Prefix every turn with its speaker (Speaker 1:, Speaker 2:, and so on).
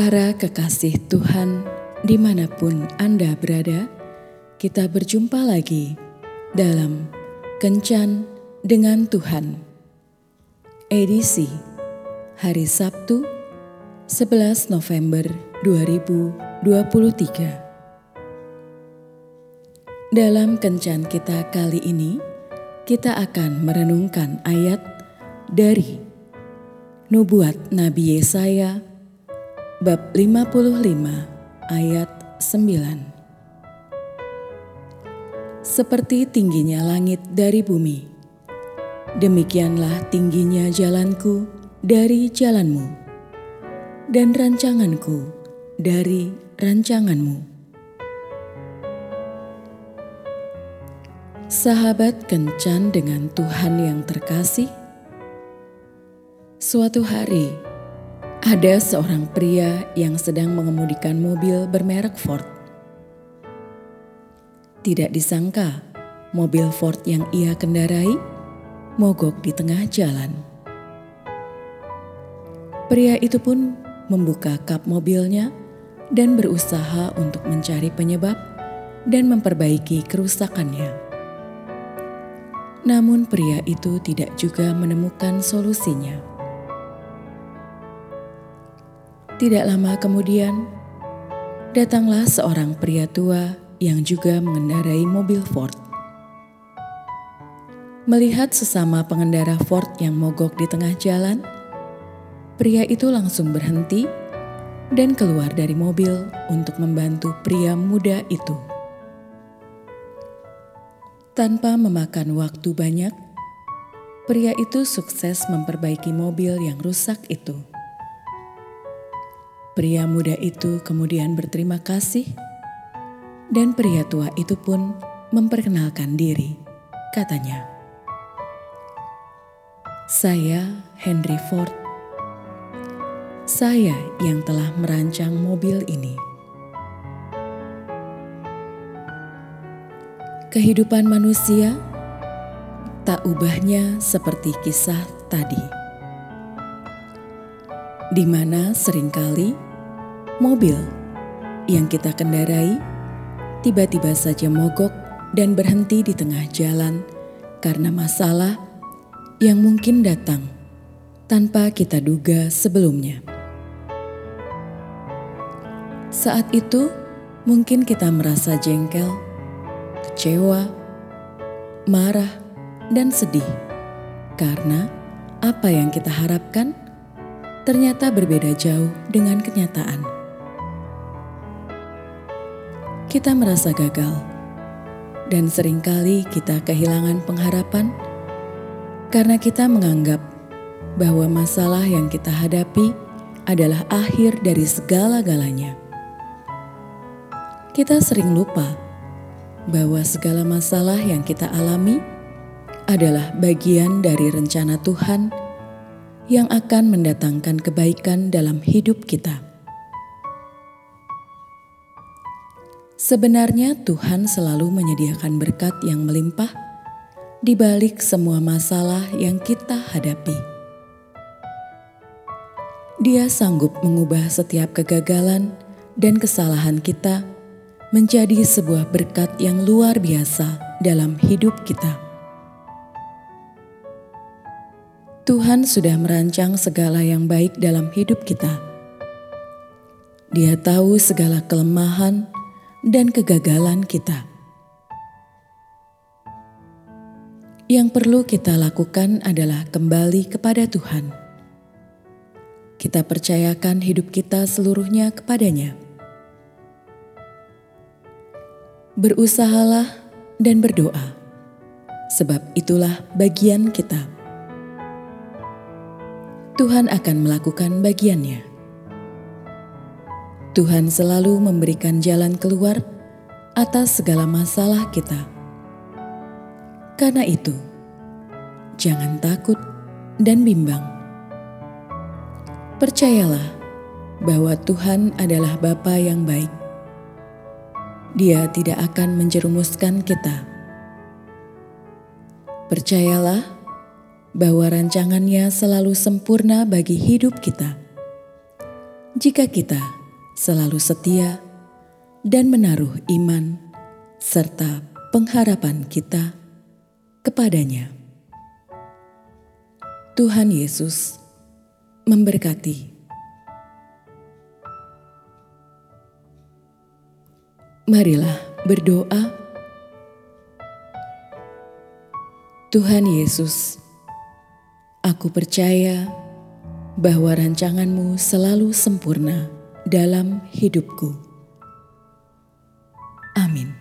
Speaker 1: Para kekasih Tuhan, di mana pun Anda berada, kita berjumpa lagi dalam Kencan dengan Tuhan. Edisi hari Sabtu 11 November 2023. Dalam Kencan kita kali ini, kita akan merenungkan ayat dari Nubuat Nabi Yesaya bab 55 ayat 9. Seperti tingginya langit dari bumi, demikianlah tingginya jalanku dari jalanmu, dan rancanganku dari rancanganmu. Sahabat kencan dengan Tuhan yang terkasih, suatu hari ada seorang pria yang sedang mengemudikan mobil bermerek Ford. Tidak disangka, mobil Ford yang ia kendarai mogok di tengah jalan. Pria itu pun membuka kap mobilnya dan berusaha untuk mencari penyebab dan memperbaiki kerusakannya. Namun, pria itu tidak juga menemukan solusinya. Tidak lama kemudian, datanglah seorang pria tua yang juga mengendarai mobil Ford. Melihat sesama pengendara Ford yang mogok di tengah jalan, pria itu langsung berhenti dan keluar dari mobil untuk membantu pria muda itu. Tanpa memakan waktu banyak, pria itu sukses memperbaiki mobil yang rusak itu. Pria muda itu kemudian berterima kasih, dan pria tua itu pun memperkenalkan diri. Katanya, "Saya Henry Ford. Saya yang telah merancang mobil ini." Kehidupan manusia tak ubahnya seperti kisah tadi, di mana sering kali mobil yang kita kendarai tiba-tiba saja mogok dan berhenti di tengah jalan karena masalah yang mungkin datang tanpa kita duga sebelumnya. Saat itu, mungkin kita merasa jengkel, kecewa, marah, dan sedih karena apa yang kita harapkan ternyata berbeda jauh dengan kenyataan kita merasa gagal, dan sering kali kita kehilangan pengharapan karena kita menganggap bahwa masalah yang kita hadapi adalah akhir dari segala-galanya. Kita sering lupa bahwa segala masalah yang kita alami adalah bagian dari rencana Tuhan yang akan mendatangkan kebaikan dalam hidup kita. Sebenarnya Tuhan selalu menyediakan berkat yang melimpah di balik semua masalah yang kita hadapi. Dia sanggup mengubah setiap kegagalan dan kesalahan kita menjadi sebuah berkat yang luar biasa dalam hidup kita. Tuhan sudah merancang segala yang baik dalam hidup kita. Dia tahu segala kelemahan dan kegagalan kita. Yang perlu kita lakukan adalah kembali kepada Tuhan. Kita percayakan hidup kita seluruhnya kepadanya. Berusahalah dan berdoa, sebab itulah bagian kita. Tuhan akan melakukan bagiannya. Tuhan selalu memberikan jalan keluar atas segala masalah kita. Karena itu, jangan takut dan bimbang. Percayalah bahwa Tuhan adalah Bapa yang baik. Dia tidak akan menjerumuskan kita. Percayalah bahwa rancangannya selalu sempurna bagi hidup kita jika kita selalu setia dan menaruh iman serta pengharapan kita kepadanya. Tuhan Yesus memberkati. Marilah berdoa. Tuhan Yesus, aku percaya bahwa rancanganmu selalu sempurna dalam hidupku. Amin.